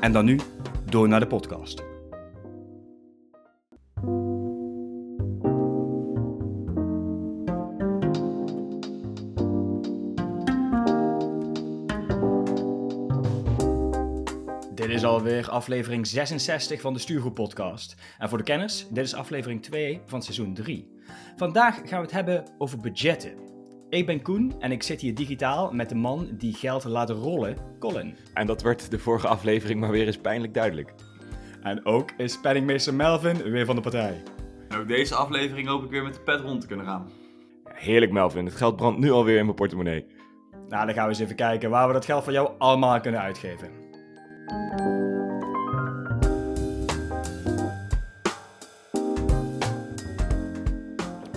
En dan nu door naar de podcast. Dit is alweer aflevering 66 van de Stuurgroep Podcast. En voor de kenners, dit is aflevering 2 van seizoen 3. Vandaag gaan we het hebben over budgetten. Ik ben Koen en ik zit hier digitaal met de man die geld laat rollen, Colin. En dat werd de vorige aflevering maar weer eens pijnlijk duidelijk. En ook is penningmeester Melvin weer van de partij. En ook deze aflevering hoop ik weer met de pet rond te kunnen gaan. Heerlijk Melvin, het geld brandt nu alweer in mijn portemonnee. Nou, dan gaan we eens even kijken waar we dat geld van jou allemaal kunnen uitgeven.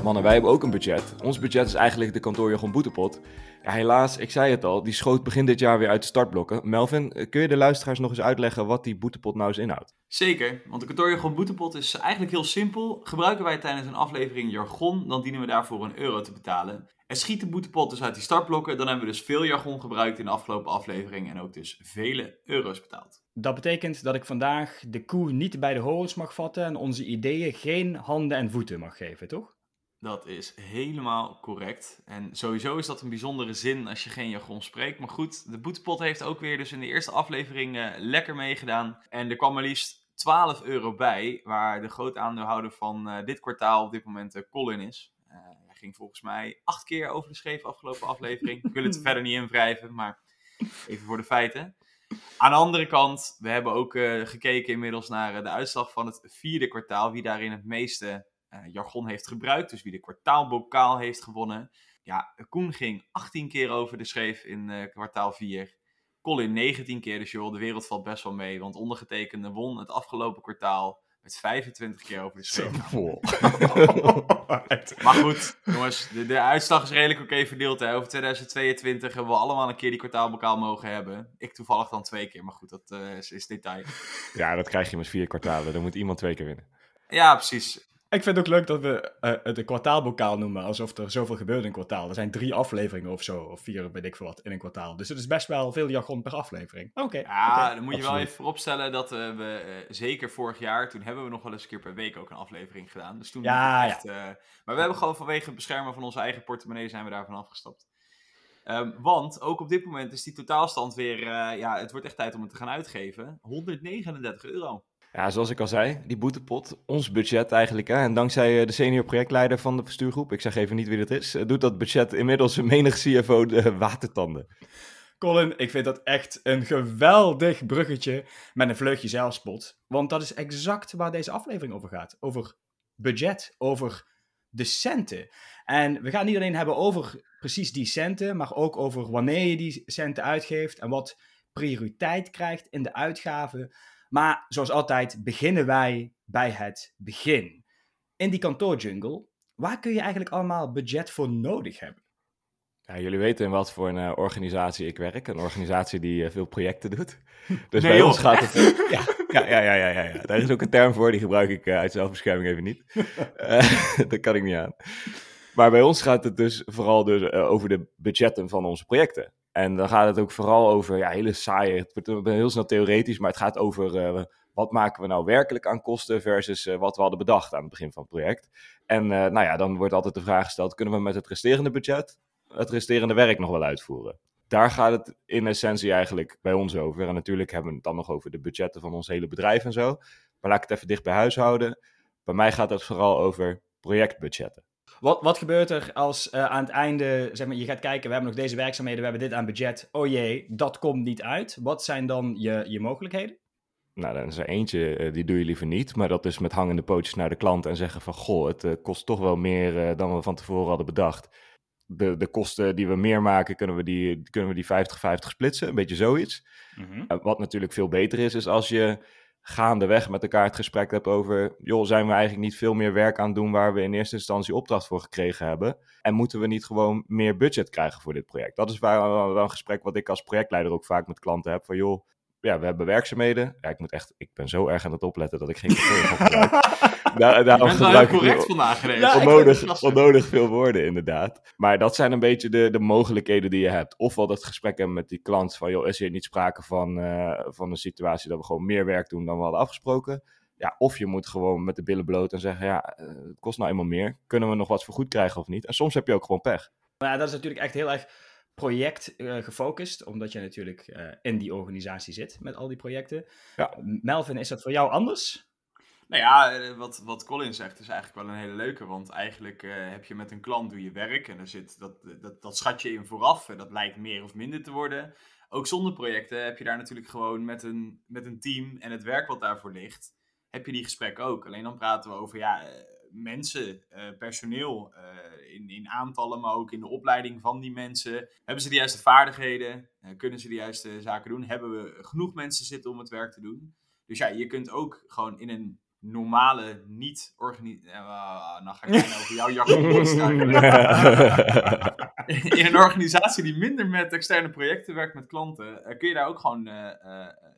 Mannen, wij hebben ook een budget. Ons budget is eigenlijk de kantoorjargon boetepot. Ja, helaas, ik zei het al, die schoot begin dit jaar weer uit de startblokken. Melvin, eh, kun je de luisteraars nog eens uitleggen wat die boetepot nou eens inhoudt? Zeker, want de kantoorjargon boetepot is eigenlijk heel simpel. Gebruiken wij tijdens een aflevering jargon, dan dienen we daarvoor een euro te betalen. En schiet de boetepot dus uit die startblokken, dan hebben we dus veel jargon gebruikt in de afgelopen aflevering en ook dus vele euro's betaald. Dat betekent dat ik vandaag de koe niet bij de horens mag vatten en onze ideeën geen handen en voeten mag geven, toch? Dat is helemaal correct. En sowieso is dat een bijzondere zin als je geen jargon spreekt. Maar goed, de boetepot heeft ook weer dus in de eerste aflevering eh, lekker meegedaan. En er kwam maar liefst 12 euro bij, waar de groot aandeelhouder van eh, dit kwartaal op dit moment uh, Colin is. Eh, hij ging volgens mij acht keer over de scheef afgelopen aflevering. Ik wil het verder niet invrijven, maar even voor de feiten. Aan de andere kant, we hebben ook eh, gekeken inmiddels naar eh, de uitslag van het vierde kwartaal. Wie daarin het meeste eh, jargon heeft gebruikt. Dus wie de kwartaalbokaal heeft gewonnen. Ja, Koen ging 18 keer over de schreef in eh, kwartaal 4. Colin 19 keer. Dus joh, de wereld valt best wel mee. Want ondergetekende won het afgelopen kwartaal met 25 keer over de schreef. Maar goed, jongens, de, de uitslag is redelijk oké verdeeld. Hè. Over 2022 hebben we allemaal een keer die kwartaalbokaal mogen hebben. Ik toevallig dan twee keer, maar goed, dat eh, is, is detail. Ja, dat krijg je met vier kwartalen. Dan moet iemand twee keer winnen. Ja, precies. Ik vind het ook leuk dat we eh, het een kwartaalbokaal noemen, alsof er zoveel gebeurt in een kwartaal. Er zijn drie afleveringen of zo, of vier, weet ik veel wat, in een kwartaal. Dus het is best wel veel jargon per afleving. Oké. Ja, dan moet je wel even vooropstellen dat eh, we, eh, zeker vorig jaar, toen hebben we nog wel eens een keer per week ook een aflevering gedaan. Dus toen Ja, echt, eh, maar we hebben gewoon vanwege het beschermen van onze eigen portemonnee zijn we daarvan afgestapt. Ehm, want ook op dit moment is die totaalstand weer, eh, ja, het wordt echt tijd om het te gaan uitgeven. 139 euro. Ja, zoals ik al zei, die boetepot, ons budget eigenlijk. Hè? En dankzij eh, de senior projectleider van de bestuurgroep, ik zeg even niet wie dat is, eh, doet dat budget inmiddels menig CFO de watertanden. Colin, ik vind dat echt een geweldig bruggetje met een vleugje zelfspot. Want dat is exact waar deze aflevering over gaat. Over budget, over de centen. En we gaan niet alleen hebben over precies die centen, maar ook over wanneer je die centen uitgeeft en wat prioriteit krijgt in de uitgaven. Maar zoals altijd beginnen wij bij het begin. In die kantoorjungle, waar kun je eigenlijk allemaal budget voor nodig hebben? Ja, jullie weten in wat voor een eh, organisatie ik werk. Een organisatie die eh, veel projecten doet. Dus Nee, bij joh, ons gaat het... Ja, ja, ja, ja, ja, ja, ja. Daar is ook een term voor, die gebruik ik eh, uit zelfbescherming even niet. Eh, dat kan ik niet aan. Maar bij ons gaat het dus vooral dus, over de budgetten van onze projecten. En dan gaat het ook vooral over, ja, hele saaie, het wordt heel snel theoretisch, maar het gaat over eh, wat maken we nou werkelijk aan kosten versus eh, wat we hadden bedacht aan het begin van het project. En eh, nou ja, dan wordt altijd de vraag gesteld, kunnen we met het resterende budget het resterende werk nog wel uitvoeren? Daar gaat het in essentie eigenlijk bij ons over. En natuurlijk hebben we het dan nog over de budgetten van ons hele bedrijf en zo. Maar laat ik het even dicht bij huis houden. Bij mij gaat het vooral over projectbudgetten. Wat, wat gebeurt er als eh, aan het einde, zeg maar, je gaat kijken, we hebben nog deze werkzaamheden, we hebben dit aan budget. Oh jee, dat komt niet uit. Wat zijn dan je, je mogelijkheden? Nou, dan is er eentje, eh, die doe je liever niet. Maar dat is met hangende pootjes naar de klant en zeggen van... Goh, het eh, kost toch wel meer dan we van tevoren hadden bedacht. de, de kosten die we meer maken, kunnen we die, kunnen we die 50-50 splitsen. Een beetje zoiets. Mhm. Wat natuurlijk veel beter is, is als je gaandeweg met elkaar het gesprek hebt over, joh, zijn we eigenlijk niet veel meer werk aan het doen waar we in eerste instantie opdracht voor gekregen hebben? En moeten we niet gewoon meer budget krijgen voor dit project? Dat is wel een gesprek wat ik als projectleider ook vaak met klanten heb, van joh, ja, we hebben werkzaamheden. Ja, ik moet echt, ik ben zo erg aan het opletten dat ik geen gebruik. Daar, daarom wel gebruik ik correct vandaag. Ja, ik onnodig veel woorden, inderdaad. Maar dat zijn een beetje de, de mogelijkheden die je hebt. Ofwel dat gesprek hebben met die klant van, joh, is hier niet sprake van, eh, van een situatie dat we gewoon meer werk doen dan we hadden afgesproken? Ja, of je moet gewoon met de billen bloot en zeggen, ja, eh, het kost nou eenmaal meer. Kunnen we nog wat voor goed krijgen of niet? En soms heb je ook gewoon pech. Maar ja, dat is natuurlijk echt heel erg project eh, gefocust, omdat je natuurlijk eh, in die organisatie zit met al die projecten. Ja. Melvin, is dat voor jou anders? Nou ja, eh, wat, wat Colin zegt is eigenlijk wel een hele leuke. Want eigenlijk eh, heb je met een klant doe je werk en er zit dat, dat, dat schat je in vooraf. En dat lijkt meer of minder te worden. Ook zonder projecten heb je daar natuurlijk gewoon met een, met een team en het werk wat daarvoor ligt, heb je die gesprekken ook. Alleen dan praten we over ja, eh, mensen, eh, personeel, eh, in, in aantallen, maar ook in de opleiding van die mensen. Hebben ze de juiste vaardigheden? Eh, kunnen ze de juiste zaken doen? Hebben we genoeg mensen zitten om het werk te doen? Dus ja, je kunt ook gewoon in een normale, niet organisatie... nou ga ik bijna over jouw jargon in een organisatie die minder met externe projecten werkt met klanten, kun je daar ook gewoon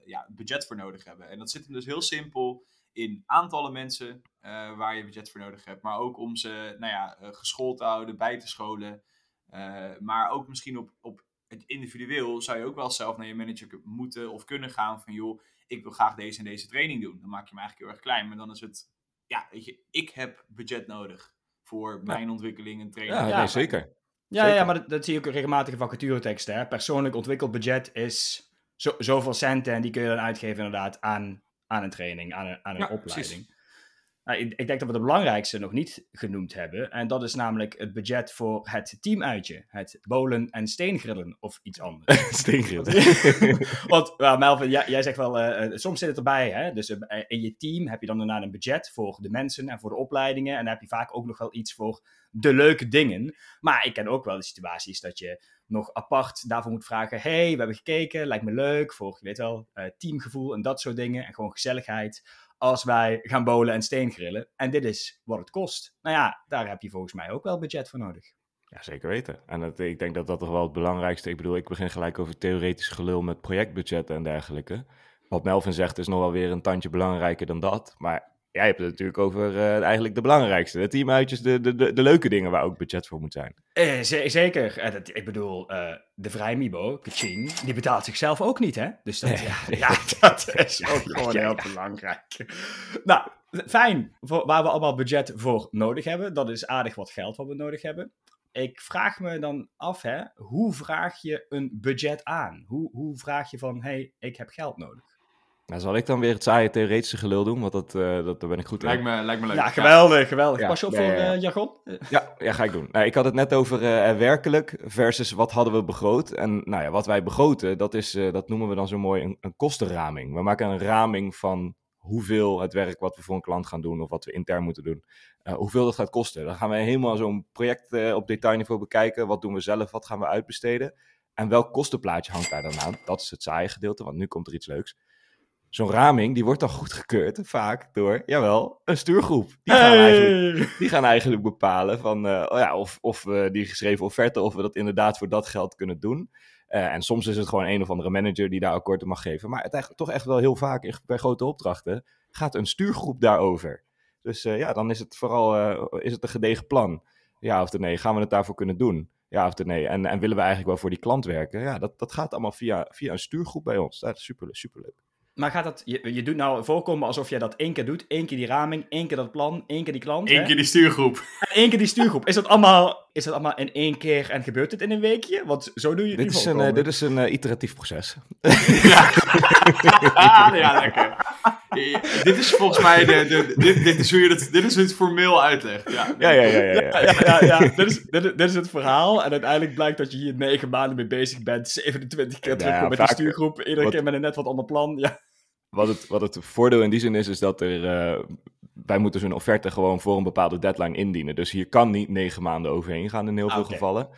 ja, budget voor nodig hebben. En dat zit hem dus heel simpel in aantallen mensen eh, waar je budget voor nodig hebt. Maar ook om ze nou ja, eh, geschoold te houden, bij te scholen. Eh, maar ook misschien op, op het individueel zou je ook wel zelf naar je manager moeten of kunnen gaan van joh, ik wil graag deze en deze training doen. Dan maak je hem eigenlijk heel erg klein. Maar dan is het, ja, weet je, ik heb budget nodig voor mijn ontwikkeling en training. Ja, Ja, nee, zeker. Ja, Zeker. ja maar dat, dat zie je ook in regelmatige vacatureteksten. Hè? Persoonlijk ontwikkeld budget is zo, zoveel centen en die kun je dan uitgeven inderdaad aan, aan een training, aan een, aan een Ja, opleiding. Nou, ik, ik denk dat we de belangrijkste nog niet genoemd hebben. En dat is namelijk het budget voor het teamuitje. Het bolen en steengrillen of iets anders. Steengrill. Want nou, Melvin, jij, jij zegt wel, eh, eh, soms zit het erbij. Hè? Dus eh, in je team heb je dan inderdaad een budget voor de mensen en voor de opleidingen. En dan heb je vaak ook nog wel iets voor de leuke dingen. Maar ik ken ook wel de situaties dat je nog apart daarvoor moet vragen. hey, we hebben gekeken, lijkt me leuk. Voor, je weet wel, teamgevoel en dat soort dingen. En gewoon gezelligheid als wij gaan bolen en steengrillen. En dit is wat het kost. Nou ja, daar heb je volgens mij ook wel budget voor nodig. Ja, zeker weten. En ik denk dat dat toch wel het belangrijkste... Ik bedoel, ik begin gelijk over theoretisch gelul met projectbudgetten en dergelijke. Wat Melvin zegt is nog wel weer een tandje belangrijker dan dat. Maar jij hebt het natuurlijk over eh, eigenlijk de belangrijkste. De teamuitjes, de, de, de, de leuke dingen waar ook budget voor moet zijn. Eh, ze- zeker. Eh, dat, ik bedoel, eh, de vrijmibo, Kaching, die betaalt zichzelf ook niet, hè? Dus dat, ja, ja, dat is ook Ja, gewoon ja, heel belangrijk. Nou, fijn. Voor, waar we allemaal budget voor nodig hebben. Dat is aardig wat geld wat we nodig hebben. Ik vraag me dan af, hè, hoe vraag je een budget aan? Hoe, hoe vraag je van, hey, ik heb geld nodig? Nou, zal ik dan weer het saaie theoretische gelul doen? Want dat, eh, dat, daar ben ik goed in. Lijkt me, lijkt me leuk. Ja, geweldig, geweldig. Ja, Pas je op voor ja, ja. eh, jargon? Eh, Ja, ja, ga ik doen. Nou, ik had het net over eh, werkelijk versus wat hadden we begroot. En nou ja, wat wij begroten, dat, is, eh, dat noemen we dan zo mooi een, een kostenraming. We maken een raming van hoeveel het werk wat we voor een klant gaan doen of wat we intern moeten doen, eh, hoeveel dat gaat kosten. Dan gaan we helemaal zo'n project eh, op detailniveau bekijken. Wat doen we zelf, wat gaan we uitbesteden? En welk kostenplaatje hangt daar dan aan? Dat is het saaie gedeelte, want nu komt er iets leuks. Zo'n raming, die wordt dan goedgekeurd, vaak door, jawel, een stuurgroep. Die gaan eigenlijk die gaan eigenlijk bepalen van, eh, oh ja, of, of we die geschreven offerte, of we dat inderdaad voor dat geld kunnen doen. Eh, en soms is het gewoon een of andere manager die daar akkoord mag geven. Maar het eigenlijk toch echt wel heel vaak in- bij grote opdrachten gaat een stuurgroep daarover. Dus eh, ja, dan is het vooral is het een gedegen plan. Ja of nee, gaan we het daarvoor kunnen doen? Ja of nee. En, en willen we eigenlijk wel voor die klant werken? Ja, dat, dat gaat allemaal via, via een stuurgroep bij ons. Dat is super, super leuk. Maar gaat dat, je, je doet nou voorkomen alsof jij dat één keer doet. één keer die raming, één keer dat plan, één keer die klant. Eén hè? keer die stuurgroep. En één keer die stuurgroep. Is dat, allemaal, is dat allemaal in één keer en gebeurt het in een weekje? Want zo doe je het Dit niet is, een, eh, dit is een eh, iteratief proces. Ja, ja lekker. Dit is volgens mij de, de, dit, dit is hoe je het, dit is het formeel uitlegt. Ja, Ja, ja, ja. ja, ja. Ja, ja, ja. dit, is, dit, is, dit is het verhaal. En uiteindelijk blijkt dat je hier negen maanden mee bezig bent. 27 keer Ja, terugkomt met vaak- die stuurgroep. Iedere wat- keer met een net wat ander plan. Ja. Wat het, wat het voordeel in die zin is, is dat er eh, wij moeten zo'n offerte gewoon voor een bepaalde deadline indienen. Dus hier kan niet negen maanden overheen gaan in heel Ah, veel gevallen.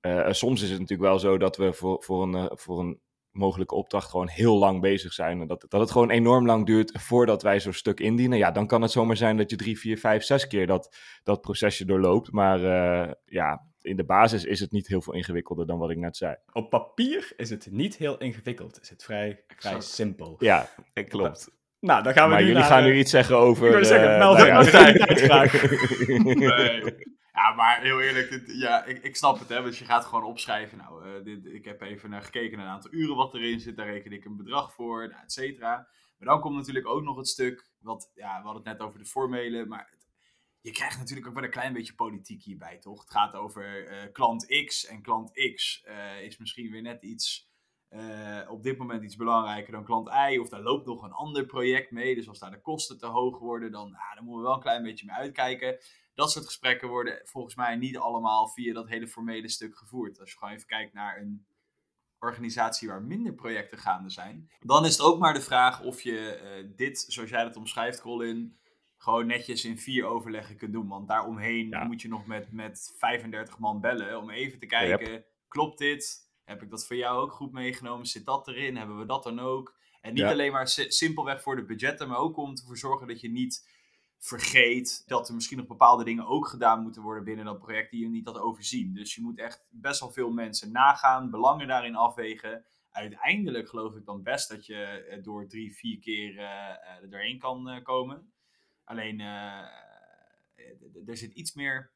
Eh, soms is het natuurlijk wel zo dat we voor, voor, een, eh, voor een mogelijke opdracht gewoon heel lang bezig zijn. En dat, dat het gewoon enorm lang duurt voordat wij zo'n stuk indienen. Ja, dan kan het zomaar zijn dat je drie, vier, vijf, zes keer dat, dat procesje doorloopt. Maar eh, ja, in de basis is het niet heel veel ingewikkelder dan wat ik net zei. Op papier is het niet heel ingewikkeld. Is het vrij, vrij simpel. Ja, dat klopt. Nou, dan gaan we Maar nu jullie naar, gaan eh, nu iets zeggen over... Ik wil zeggen, eh, Melvin, nou ja. Nee. Ja, maar heel eerlijk, dit, ja, ik, ik snap het, hè. Dus je gaat gewoon opschrijven. Nou, eh, dit, ik heb even naar gekeken naar een aantal uren wat erin zit. Daar reken ik een bedrag voor, nou, et cetera. Maar dan komt natuurlijk ook nog het stuk, wat, ja, we hadden het net over de formele, maar je krijgt natuurlijk ook wel een klein beetje politiek hierbij, toch? Het gaat over eh, klant X en klant X eh, is misschien weer net iets, eh, op dit moment iets belangrijker dan klant Y. Of daar loopt nog een ander project mee, dus als daar de kosten te hoog worden, dan, ah, dan moeten we wel een klein beetje mee uitkijken dat soort gesprekken worden volgens mij niet allemaal via dat hele formele stuk gevoerd. Als je gewoon even kijkt naar een organisatie waar minder projecten gaande zijn, dan is het ook maar de vraag of je eh, dit, zoals jij dat omschrijft, Colin, gewoon netjes in vier overleggen kunt doen. Want daaromheen Ja. moet je nog met, met 35 man bellen om even te kijken, klopt dit? Heb ik dat voor jou ook goed meegenomen? Zit dat erin? Hebben we dat dan ook? En niet Ja. alleen maar si- simpelweg voor de budgetten, maar ook om ervoor zorgen dat je niet vergeet dat er misschien nog bepaalde dingen ook gedaan moeten worden binnen dat project die je niet had overzien. Dus je moet echt best wel veel mensen nagaan, belangen daarin afwegen. Uiteindelijk geloof ik dan best dat je eh, door drie, vier keer eh, er doorheen kan komen. Alleen er zit iets meer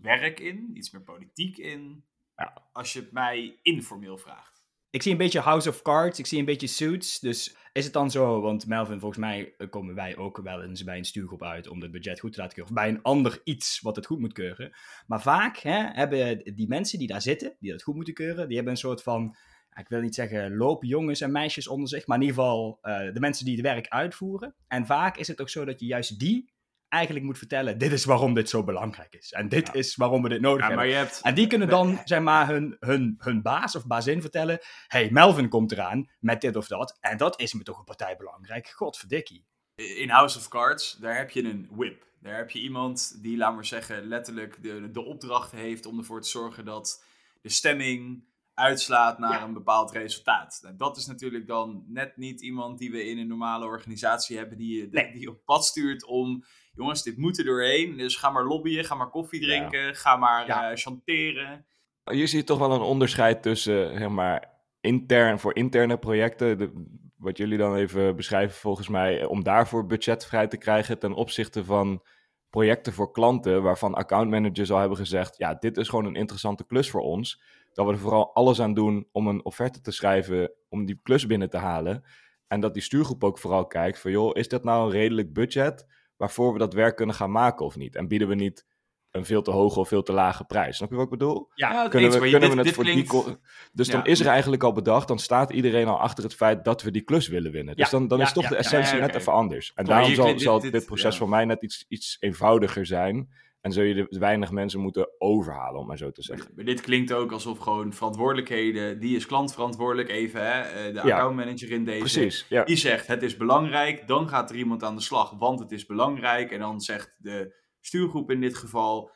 werk in, iets meer politiek in. Ja. Als je het mij informeel vraagt. Ik zie een beetje House of Cards, ik zie een beetje Suits. Dus is het dan zo, want Melvin, volgens mij eh, komen wij ook wel eens bij een stuurgroep uit om het budget goed te laten keuren. Of bij een ander iets wat het goed moet keuren. Maar vaak hè, hebben die mensen die daar zitten, die dat goed moeten keuren, die hebben een soort van, ik wil niet zeggen loopjongens en meisjes onder zich, maar in ieder geval eh, de mensen die het werk uitvoeren. En vaak is het ook zo dat je juist die eigenlijk moet vertellen, dit is waarom dit zo belangrijk is. En dit Ja. is waarom we dit nodig Ja, hebben. maar je hebt, En die kunnen dan, zeg maar, hun, hun, hun baas of bazin vertellen: hey, Melvin komt eraan met dit of dat. En dat is me toch een partij belangrijk. Godverdikkie. in House of Cards, daar heb je een whip. Daar heb je iemand die, laat maar zeggen, letterlijk de, de opdracht heeft om ervoor te zorgen dat de stemming uitslaat naar Ja. een bepaald resultaat. Nou, dat is natuurlijk dan net niet iemand die we in een normale organisatie hebben die Nee. die op pad stuurt om, jongens, dit moet er doorheen. Dus ga maar lobbyen, ga maar koffie Ja. drinken, ga maar Ja. eh, chanteren. Je ziet toch wel een onderscheid tussen, zeg maar, intern voor interne projecten. de- wat jullie dan even beschrijven, volgens mij, eh, om daarvoor budget vrij te krijgen ten opzichte van projecten voor klanten, waarvan accountmanagers al hebben gezegd: ja, dit is gewoon een interessante klus voor ons. Dat we er vooral alles aan doen om een offerte te schrijven, om die klus binnen te halen. En dat die stuurgroep ook vooral kijkt van, joh, is dat nou een redelijk budget waarvoor we dat werk kunnen gaan maken of niet? En bieden we niet een veel te hoge of veel te lage prijs? Snap je wat ik bedoel? Ja, kunnen eens, we, kunnen dit- we het dit voor klinkt- die... Dus dan is er eigenlijk al bedacht, dan staat iedereen al achter het feit dat we die klus willen winnen. Dus Ja, dan, dan ja, is toch ja, de essentie ja, net even anders. En daarom hier zal, klinkt- zal dit- dit, dit- proces ja. voor mij net iets, iets eenvoudiger zijn. En zul je de weinig mensen moeten overhalen, om maar zo te zeggen. Maar dit klinkt ook alsof gewoon verantwoordelijkheden, die is klantverantwoordelijk even, hè, eh, de accountmanager in deze. Precies, ja. Die zegt het is belangrijk, dan gaat er iemand aan de slag, want het is belangrijk. En dan zegt de stuurgroep in dit geval,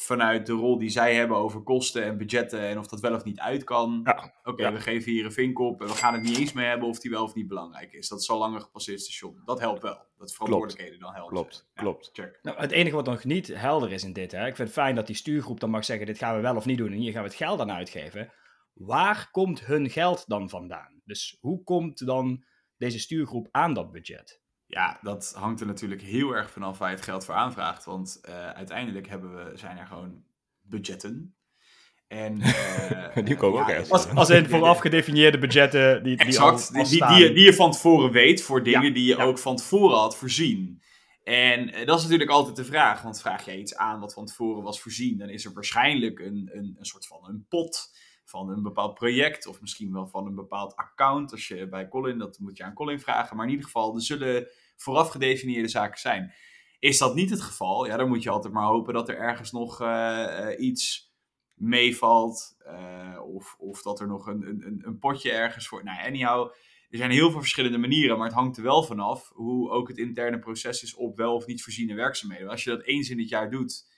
vanuit de rol die zij hebben over kosten en budgetten en of dat wel of niet uit kan. Ja, Oké, ja. we geven hier een vink op en we gaan het niet eens mee hebben of die wel of niet belangrijk is. Dat is al langer gepasseerd station. Dat helpt wel. Dat verantwoordelijkheden dan helpen. Klopt, Ja, klopt. Check. Nou, het enige wat nog niet helder is in dit, hè, ik vind het fijn dat die stuurgroep dan mag zeggen: dit gaan we wel of niet doen en hier gaan we het geld aan uitgeven. Waar komt hun geld dan vandaan? Dus hoe komt dan deze stuurgroep aan dat budget? Ja, dat hangt er natuurlijk heel erg vanaf waar je het geld voor aanvraagt. Want eh, uiteindelijk hebben we, zijn er gewoon budgetten. En, eh, Die komen ook ja, ergens Als, als in vooraf gedefinieerde budgetten die, die Exact, al, die, al die, die, je- die je van tevoren weet voor dingen Ja, die je ja. ook van tevoren had voorzien. En eh, dat is natuurlijk altijd de vraag, want vraag jij iets aan wat van tevoren was voorzien, dan is er waarschijnlijk een, een, een soort van een pot van een bepaald project, of misschien wel van een bepaald account. Als je bij Colin, dat moet je aan Colin vragen, maar in ieder geval, er zullen vooraf gedefinieerde zaken zijn. Is dat niet het geval, ja, dan moet je altijd maar hopen dat er ergens nog eh, eh, iets meevalt. eh, of, of dat er nog een, een, een- potje ergens voor. Nou, anyhow. er zijn heel veel verschillende manieren, maar het hangt er wel vanaf hoe ook het interne proces is op wel of niet voorziene werkzaamheden. Als je dat eens in het jaar doet,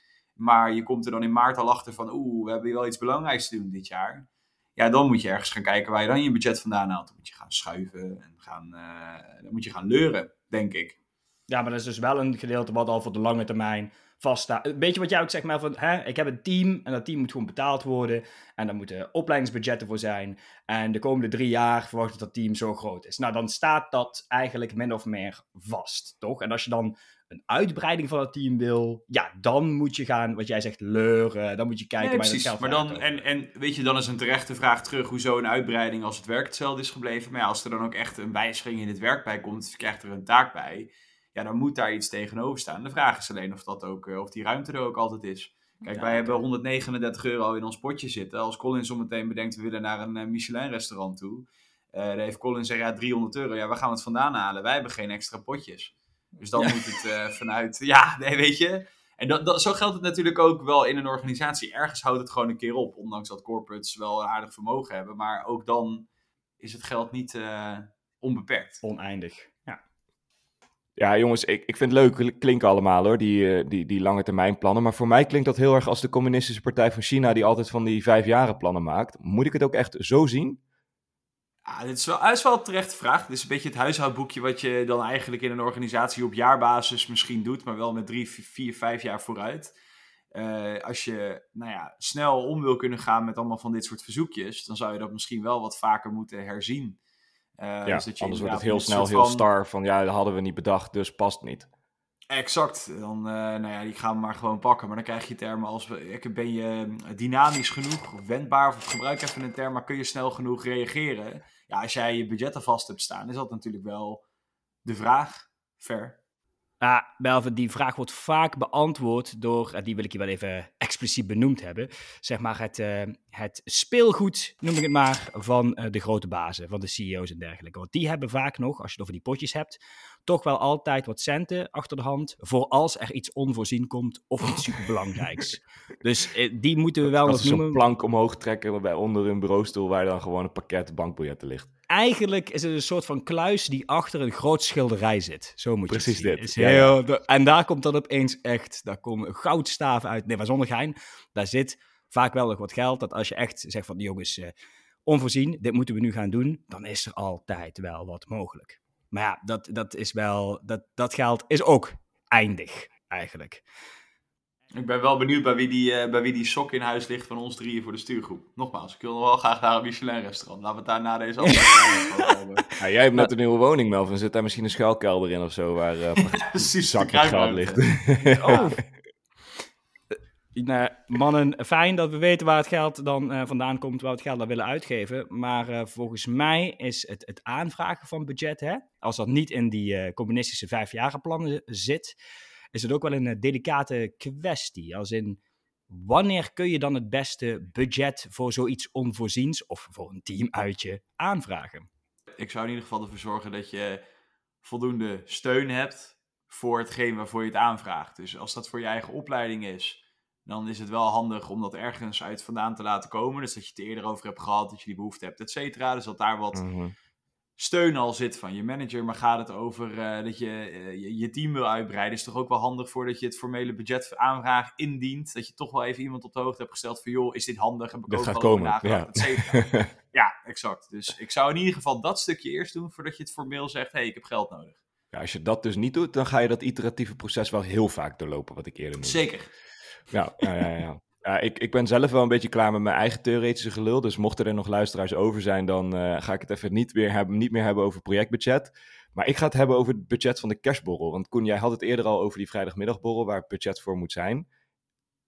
maar je komt er dan in maart al achter van, oeh, we hebben hier wel iets belangrijks te doen dit jaar. Ja, dan moet je ergens gaan kijken waar je dan je budget vandaan haalt. Dan moet je gaan schuiven en gaan, uh, dan moet je gaan leuren, denk ik. Ja, maar dat is dus wel een gedeelte wat al voor de lange termijn vaststaat. Een beetje wat jij ook zegt, maar van, hè, ik heb een team en dat team moet gewoon betaald worden. En daar moeten opleidingsbudgetten voor zijn. En de komende drie jaar verwacht ik dat team zo groot is. Nou, dan staat dat eigenlijk min of meer vast, toch? En als je dan een uitbreiding van het team wil, ja, dan moet je gaan, wat jij zegt, leuren. Dan moet je kijken nee, precies. maar dan, en, en weet je, dan is een terechte vraag terug, hoezo een uitbreiding als het werk hetzelfde is gebleven. Maar ja, als er dan ook echt een wijziging in het werk bij komt, krijgt er een taak bij, ja, dan moet daar iets tegenover staan. De vraag is alleen of, dat ook, eh, of die ruimte er ook altijd is. Kijk, wij hebben 139 euro in ons potje zitten. Als Colin zometeen bedenkt, we willen naar een eh, Michelin-restaurant toe. Uh, dan heeft Colin zeggen, ja, 300 euro. Ja, waar gaan we het vandaan halen? Wij hebben geen extra potjes. Dus dan moet het uh, vanuit, ja, nee, weet je. En dat, dat, zo geldt het natuurlijk ook wel in een organisatie. Ergens houdt het gewoon een keer op, ondanks dat corporates wel een aardig vermogen hebben. Maar ook dan is het geld niet uh, onbeperkt. Oneindig, ja. Ja, jongens, ik, ik vind het leuk klinken allemaal hoor, die, uh, die, die lange termijn plannen. Maar voor mij klinkt dat heel erg als de Communistische Partij van China, die altijd van die vijfjaren plannen maakt. Moet ik het ook echt zo zien? Ja, dit is wel, is wel terecht vraag. Dit is een beetje het huishoudboekje wat je dan eigenlijk in een organisatie op jaarbasis misschien doet, maar wel met drie, vier, vijf jaar vooruit. Uh, als je nou ja, snel om wil kunnen gaan met allemaal van dit soort verzoekjes, dan zou je dat misschien wel wat vaker moeten herzien. Uh, ja, dus dat je anders wordt het heel snel heel van... star van ja, dat hadden we niet bedacht, dus past niet. Exact. Dan, uh, nou ja, die gaan we maar gewoon pakken. Maar dan krijg je termen als, ben je dynamisch genoeg, wendbaar, of gebruik even een term, maar kun je snel genoeg reageren? Ja, als jij je budgetten vast hebt staan, is dat natuurlijk wel de vraag. Ver. Ja, Belve, die vraag wordt vaak beantwoord door, die wil ik je wel even expliciet benoemd hebben, zeg maar het, uh, het speelgoed, noem ik het maar, van uh, de grote bazen, van de CEO's en dergelijke. Want die hebben vaak nog, als je het over die potjes hebt, toch wel altijd wat centen achter de hand, voor als er iets onvoorzien komt of iets superbelangrijks. dus uh, die moeten we wel nog noemen. zo'n plank omhoog trekken bij onder een bureaustoel waar dan gewoon een pakket bankbiljetten ligt eigenlijk is het een soort van kluis die achter een groot schilderij zit. Zo moet je Precies het dit. Heel, ja. En daar komt dan opeens echt, daar komen goudstaven uit. Nee, maar zonder gein, daar zit vaak wel nog wat geld. Dat als je echt zegt van, jongens, uh, onvoorzien, dit moeten we nu gaan doen, dan is er altijd wel wat mogelijk. Maar ja, dat, dat is wel, dat, dat geld is ook eindig, eigenlijk. Ik ben wel benieuwd bij wie, die, uh, bij wie die sok in huis ligt van ons drieën voor de stuurgroep. Nogmaals, ik wil nog wel graag naar een Michelin-restaurant. Laten we het daar na deze aflevering over ja, Jij hebt net een nieuwe woning, Melvin. Zit daar misschien een schuilkelder in of zo, waar uh, Precies, geld ligt? oh. Nou, mannen, fijn dat we weten waar het geld dan uh, vandaan komt, waar we het geld dan willen uitgeven. Maar uh, volgens mij is het, het aanvragen van budget, hè, als dat niet in die uh, communistische vijfjarenplannen zit, is het ook wel een delicate kwestie. Als in, wanneer kun je dan het beste budget voor zoiets onvoorziens of voor een teamuitje aanvragen? Ik zou in ieder geval ervoor zorgen dat je voldoende steun hebt voor hetgeen waarvoor je het aanvraagt. Dus als dat voor je eigen opleiding is, dan is het wel handig om dat ergens uit vandaan te laten komen. Dus dat je het er eerder over hebt gehad, dat je die behoefte hebt, et cetera. Dus dat daar wat Mhm. steun al zit van je manager. Maar gaat het over eh, dat je, eh, je je team wil uitbreiden, is toch ook wel handig voordat je het formele budgetaanvraag indient. Dat je toch wel even iemand op de hoogte hebt gesteld van joh, is dit handig? Heb ik Dit gaat komen. Ja. ja, exact. Dus ik zou in ieder geval dat stukje eerst doen voordat je het formeel zegt, hé, hey, ik heb geld nodig. Ja, als je dat dus niet doet, dan ga je dat iteratieve proces wel heel vaak doorlopen, wat ik eerder noemde. Zeker. Ja, ja, ja. ja. Ik, ik ben zelf wel een beetje klaar met mijn eigen theoretische gelul. Dus mochten er nog luisteraars over zijn, dan eh, ga ik het even niet meer, hebben, niet meer hebben over projectbudget. Maar ik ga het hebben over het budget van de cashborrel. Want Koen, jij had het eerder al over die vrijdagmiddagborrel, waar het budget voor moet zijn.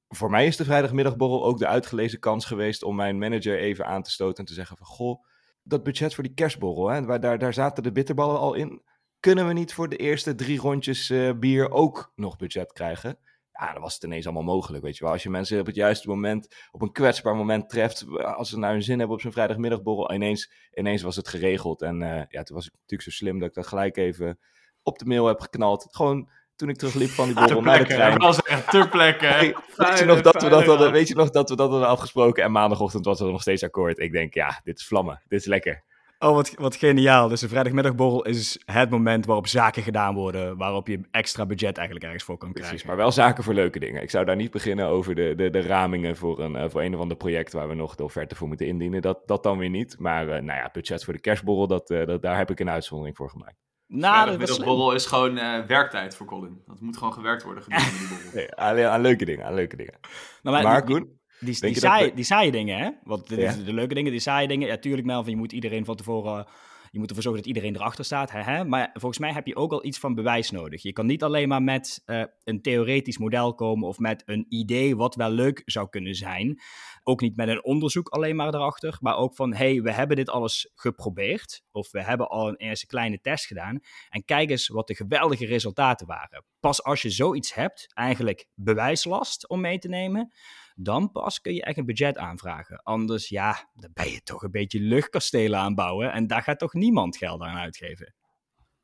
Voor mij is de vrijdagmiddagborrel ook de uitgelezen kans geweest om mijn manager even aan te stoten en te zeggen van... Goh, dat budget voor die kerstborrel, hè, waar, daar, daar zaten de bitterballen al in. Kunnen we niet voor de eerste drie rondjes eh, bier ook nog budget krijgen? Ja, dan was het ineens allemaal mogelijk, weet je wel. Als je mensen op het juiste moment, op een kwetsbaar moment treft, als ze naar hun zin hebben op zo'n vrijdagmiddagborrel, ineens, ineens was het geregeld. En eh, ja, toen was ik natuurlijk zo slim dat ik dat gelijk even op de mail heb geknald. Gewoon toen ik terugliep van die borrel naar de trein. Dat was echt ter plekke. Hey, weet, je nog dat we dat hadden, weet je nog dat we dat hadden afgesproken en maandagochtend was er nog steeds akkoord. Ik denk, ja, dit is vlammen, dit is lekker. Oh, wat, wat geniaal. Dus de vrijdagmiddagborrel is het moment waarop zaken gedaan worden, waarop je extra budget eigenlijk ergens voor kan krijgen. Precies, maar wel zaken voor leuke dingen. Ik zou daar niet beginnen over de, de, de ramingen voor een, uh, voor een of ander project waar we nog de offerte voor moeten indienen. Dat, dat dan weer niet. Maar uh, nou ja, budget voor de cashborrel, dat, uh, dat, daar heb ik een uitzondering voor gemaakt. Nou, de middagborrel is gewoon werktijd voor Colin. Dat moet gewoon gewerkt worden gedurende die borrel. Nee, alleen aan leuke dingen, aan leuke dingen. Nou, maar, Koen? Die, die, saai, die saaie dingen, hè? Want de leuke dingen, die saaie dingen. Ja, tuurlijk, Melvin, je moet iedereen van tevoren... Je moet ervoor zorgen dat iedereen erachter staat. Hè, hè? Maar volgens mij heb je ook al iets van bewijs nodig. Je kan niet alleen maar met uh, een theoretisch model komen of met een idee wat wel leuk zou kunnen zijn. Ook niet met een onderzoek alleen maar erachter. Maar ook van, hey, we hebben dit alles geprobeerd. Of we hebben al een eerste kleine test gedaan. En kijk eens wat de geweldige resultaten waren. Pas als je zoiets hebt, eigenlijk bewijslast om mee te nemen dan pas kun je echt een budget aanvragen. Anders, ja, dan ben je toch een beetje luchtkastelen aanbouwen en daar gaat toch niemand geld aan uitgeven.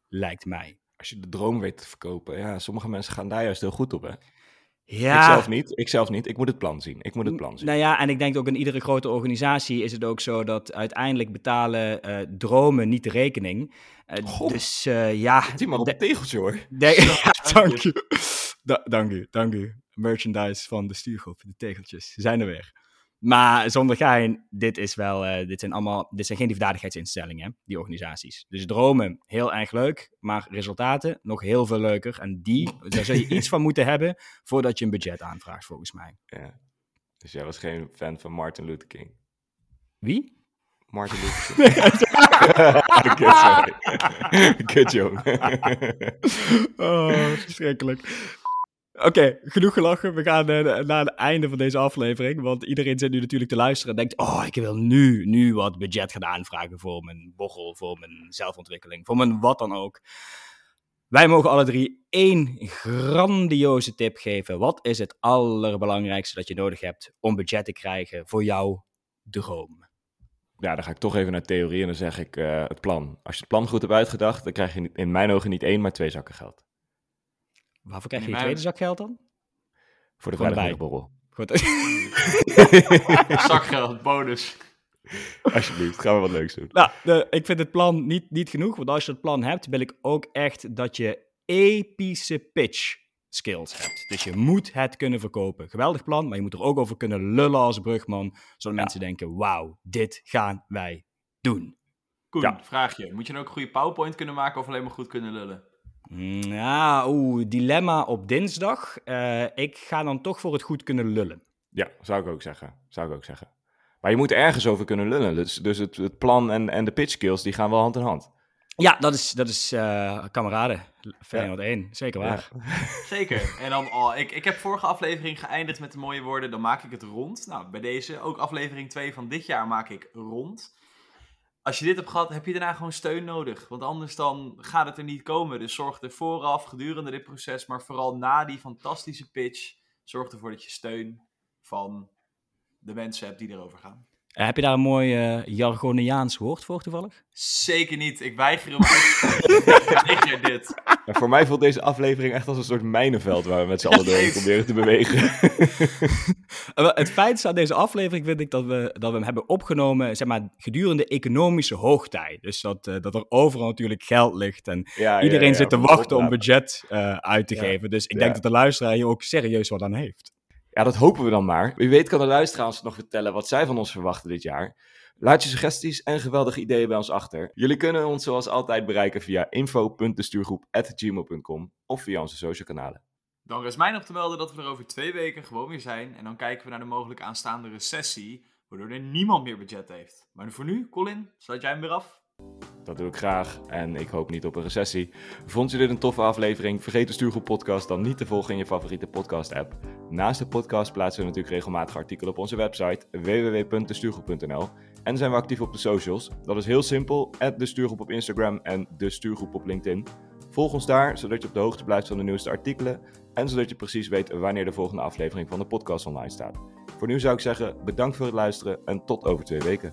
Lijkt mij. Als je de droom weet te verkopen, ja, sommige mensen gaan daar juist heel goed op, hè? Ja. Ik zelf niet, ik zelf niet. Ik moet het plan zien. Ik moet het plan zien. Nou ja, en ik denk ook in iedere grote organisatie is het ook zo dat uiteindelijk betalen uh, dromen niet de rekening. Uh, dus uh, ja. Die maar op een tegeltje hoor. ja, dank je. Da dank u, dank u. Merchandise van de stuurgroep, de tegeltjes, ze zijn er weer. Maar zonder gein, dit, is wel, uh, dit, zijn allemaal, dit zijn geen liefdadigheidsinstellingen, die organisaties. Dus dromen, heel erg leuk, maar resultaten nog heel veel leuker. En die, daar zou je iets van moeten hebben voordat je een budget aanvraagt, volgens mij. Ja. Dus jij was geen fan van Martin Luther King? Wie? Martin Luther King. Kut, sorry. Kut, jong. oh, verschrikkelijk. Oké, genoeg gelachen. We gaan uh, naar het einde van deze aflevering. Want iedereen zit nu natuurlijk te luisteren en denkt: Oh, ik wil nu, nu wat budget gaan aanvragen voor mijn bochel, voor mijn zelfontwikkeling, voor mijn wat dan ook. Wij mogen alle drie één grandioze tip geven. Wat is het allerbelangrijkste dat je nodig hebt om budget te krijgen voor jouw droom? Ja, dan ga ik toch even naar theorie en dan zeg ik uh, het plan. Als je het plan goed hebt uitgedacht, dan krijg je in mijn ogen niet één, maar twee zakken geld. Waarvoor krijg je je tweede zak geld dan? Voor de vrijdagmiddagborrel. Goed. Zakgeld, bonus. Alsjeblieft, gaan we wat leuks doen. Nou, de, ik vind het plan niet, niet genoeg, want als je het plan hebt, wil ik ook echt dat je epische pitch skills hebt. Dus je moet het kunnen verkopen. Geweldig plan, maar je moet er ook over kunnen lullen als brugman, zodat ja. mensen denken, wauw, dit gaan wij doen. Koen, ja. vraag je, moet je dan ook een goede PowerPoint kunnen maken of alleen maar goed kunnen lullen? Ja, oeh, dilemma op dinsdag. Uh, ik ga dan toch voor het goed kunnen lullen. Ja, zou ik ook zeggen. Zou ik ook zeggen. Maar je moet ergens over kunnen lullen. Dus, dus het, het plan en, en de pitch skills, die gaan wel hand in hand. Ja, dat is, dat is uh, kameraden. Feyenoord ja. 1, zeker waar. Ja. Zeker. En dan, oh, ik, ik heb vorige aflevering geëindigd met de mooie woorden, dan maak ik het rond. Nou, bij deze, ook aflevering 2 van dit jaar, maak ik rond als je dit hebt gehad, heb je daarna gewoon steun nodig. Want anders dan gaat het er niet komen. Dus zorg er vooraf, gedurende dit proces, maar vooral na die fantastische pitch, zorg ervoor dat je steun van de mensen hebt die erover gaan. Heb je daar een mooi uh, jargoniaans woord voor toevallig? Zeker niet. Ik weiger hem ik dit. Ja, voor mij voelt deze aflevering echt als een soort mijnenveld waar we met z'n allen doorheen proberen te bewegen. het feit aan deze aflevering vind ik dat we, dat we hem hebben opgenomen zeg maar, gedurende economische hoogtij. Dus dat, uh, dat er overal natuurlijk geld ligt en ja, iedereen ja, zit te wachten om budget uh, uit te geven. Dus ik denk dat de luisteraar hier ook serieus wat aan heeft. Ja, dat hopen we dan maar. Wie weet kan de luisteraar ons nog vertellen wat zij van ons verwachten dit jaar. Laat je suggesties en geweldige ideeën bij ons achter. Jullie kunnen ons zoals altijd bereiken via info.destuurgroep.gmail.com of via onze social kanalen. Dan is mij nog te melden dat we er over twee weken gewoon weer zijn. En dan kijken we naar de mogelijk aanstaande recessie, waardoor er niemand meer budget heeft. Maar voor nu, Colin, sluit jij hem weer af? Dat doe ik graag en ik hoop niet op een recessie. Vond je dit een toffe aflevering? Vergeet de Stuurgroep podcast dan niet te volgen in je favoriete podcast app. Naast de podcast plaatsen we natuurlijk regelmatig artikelen op onze website www.destuurgroep.nl en zijn we actief op de socials. Dat is heel simpel, de Stuurgroep op Instagram en de Stuurgroep op LinkedIn. Volg ons daar, zodat je op de hoogte blijft van de nieuwste artikelen en zodat je precies weet wanneer de volgende aflevering van de podcast online staat. Voor nu zou ik zeggen, bedankt voor het luisteren en tot over twee weken.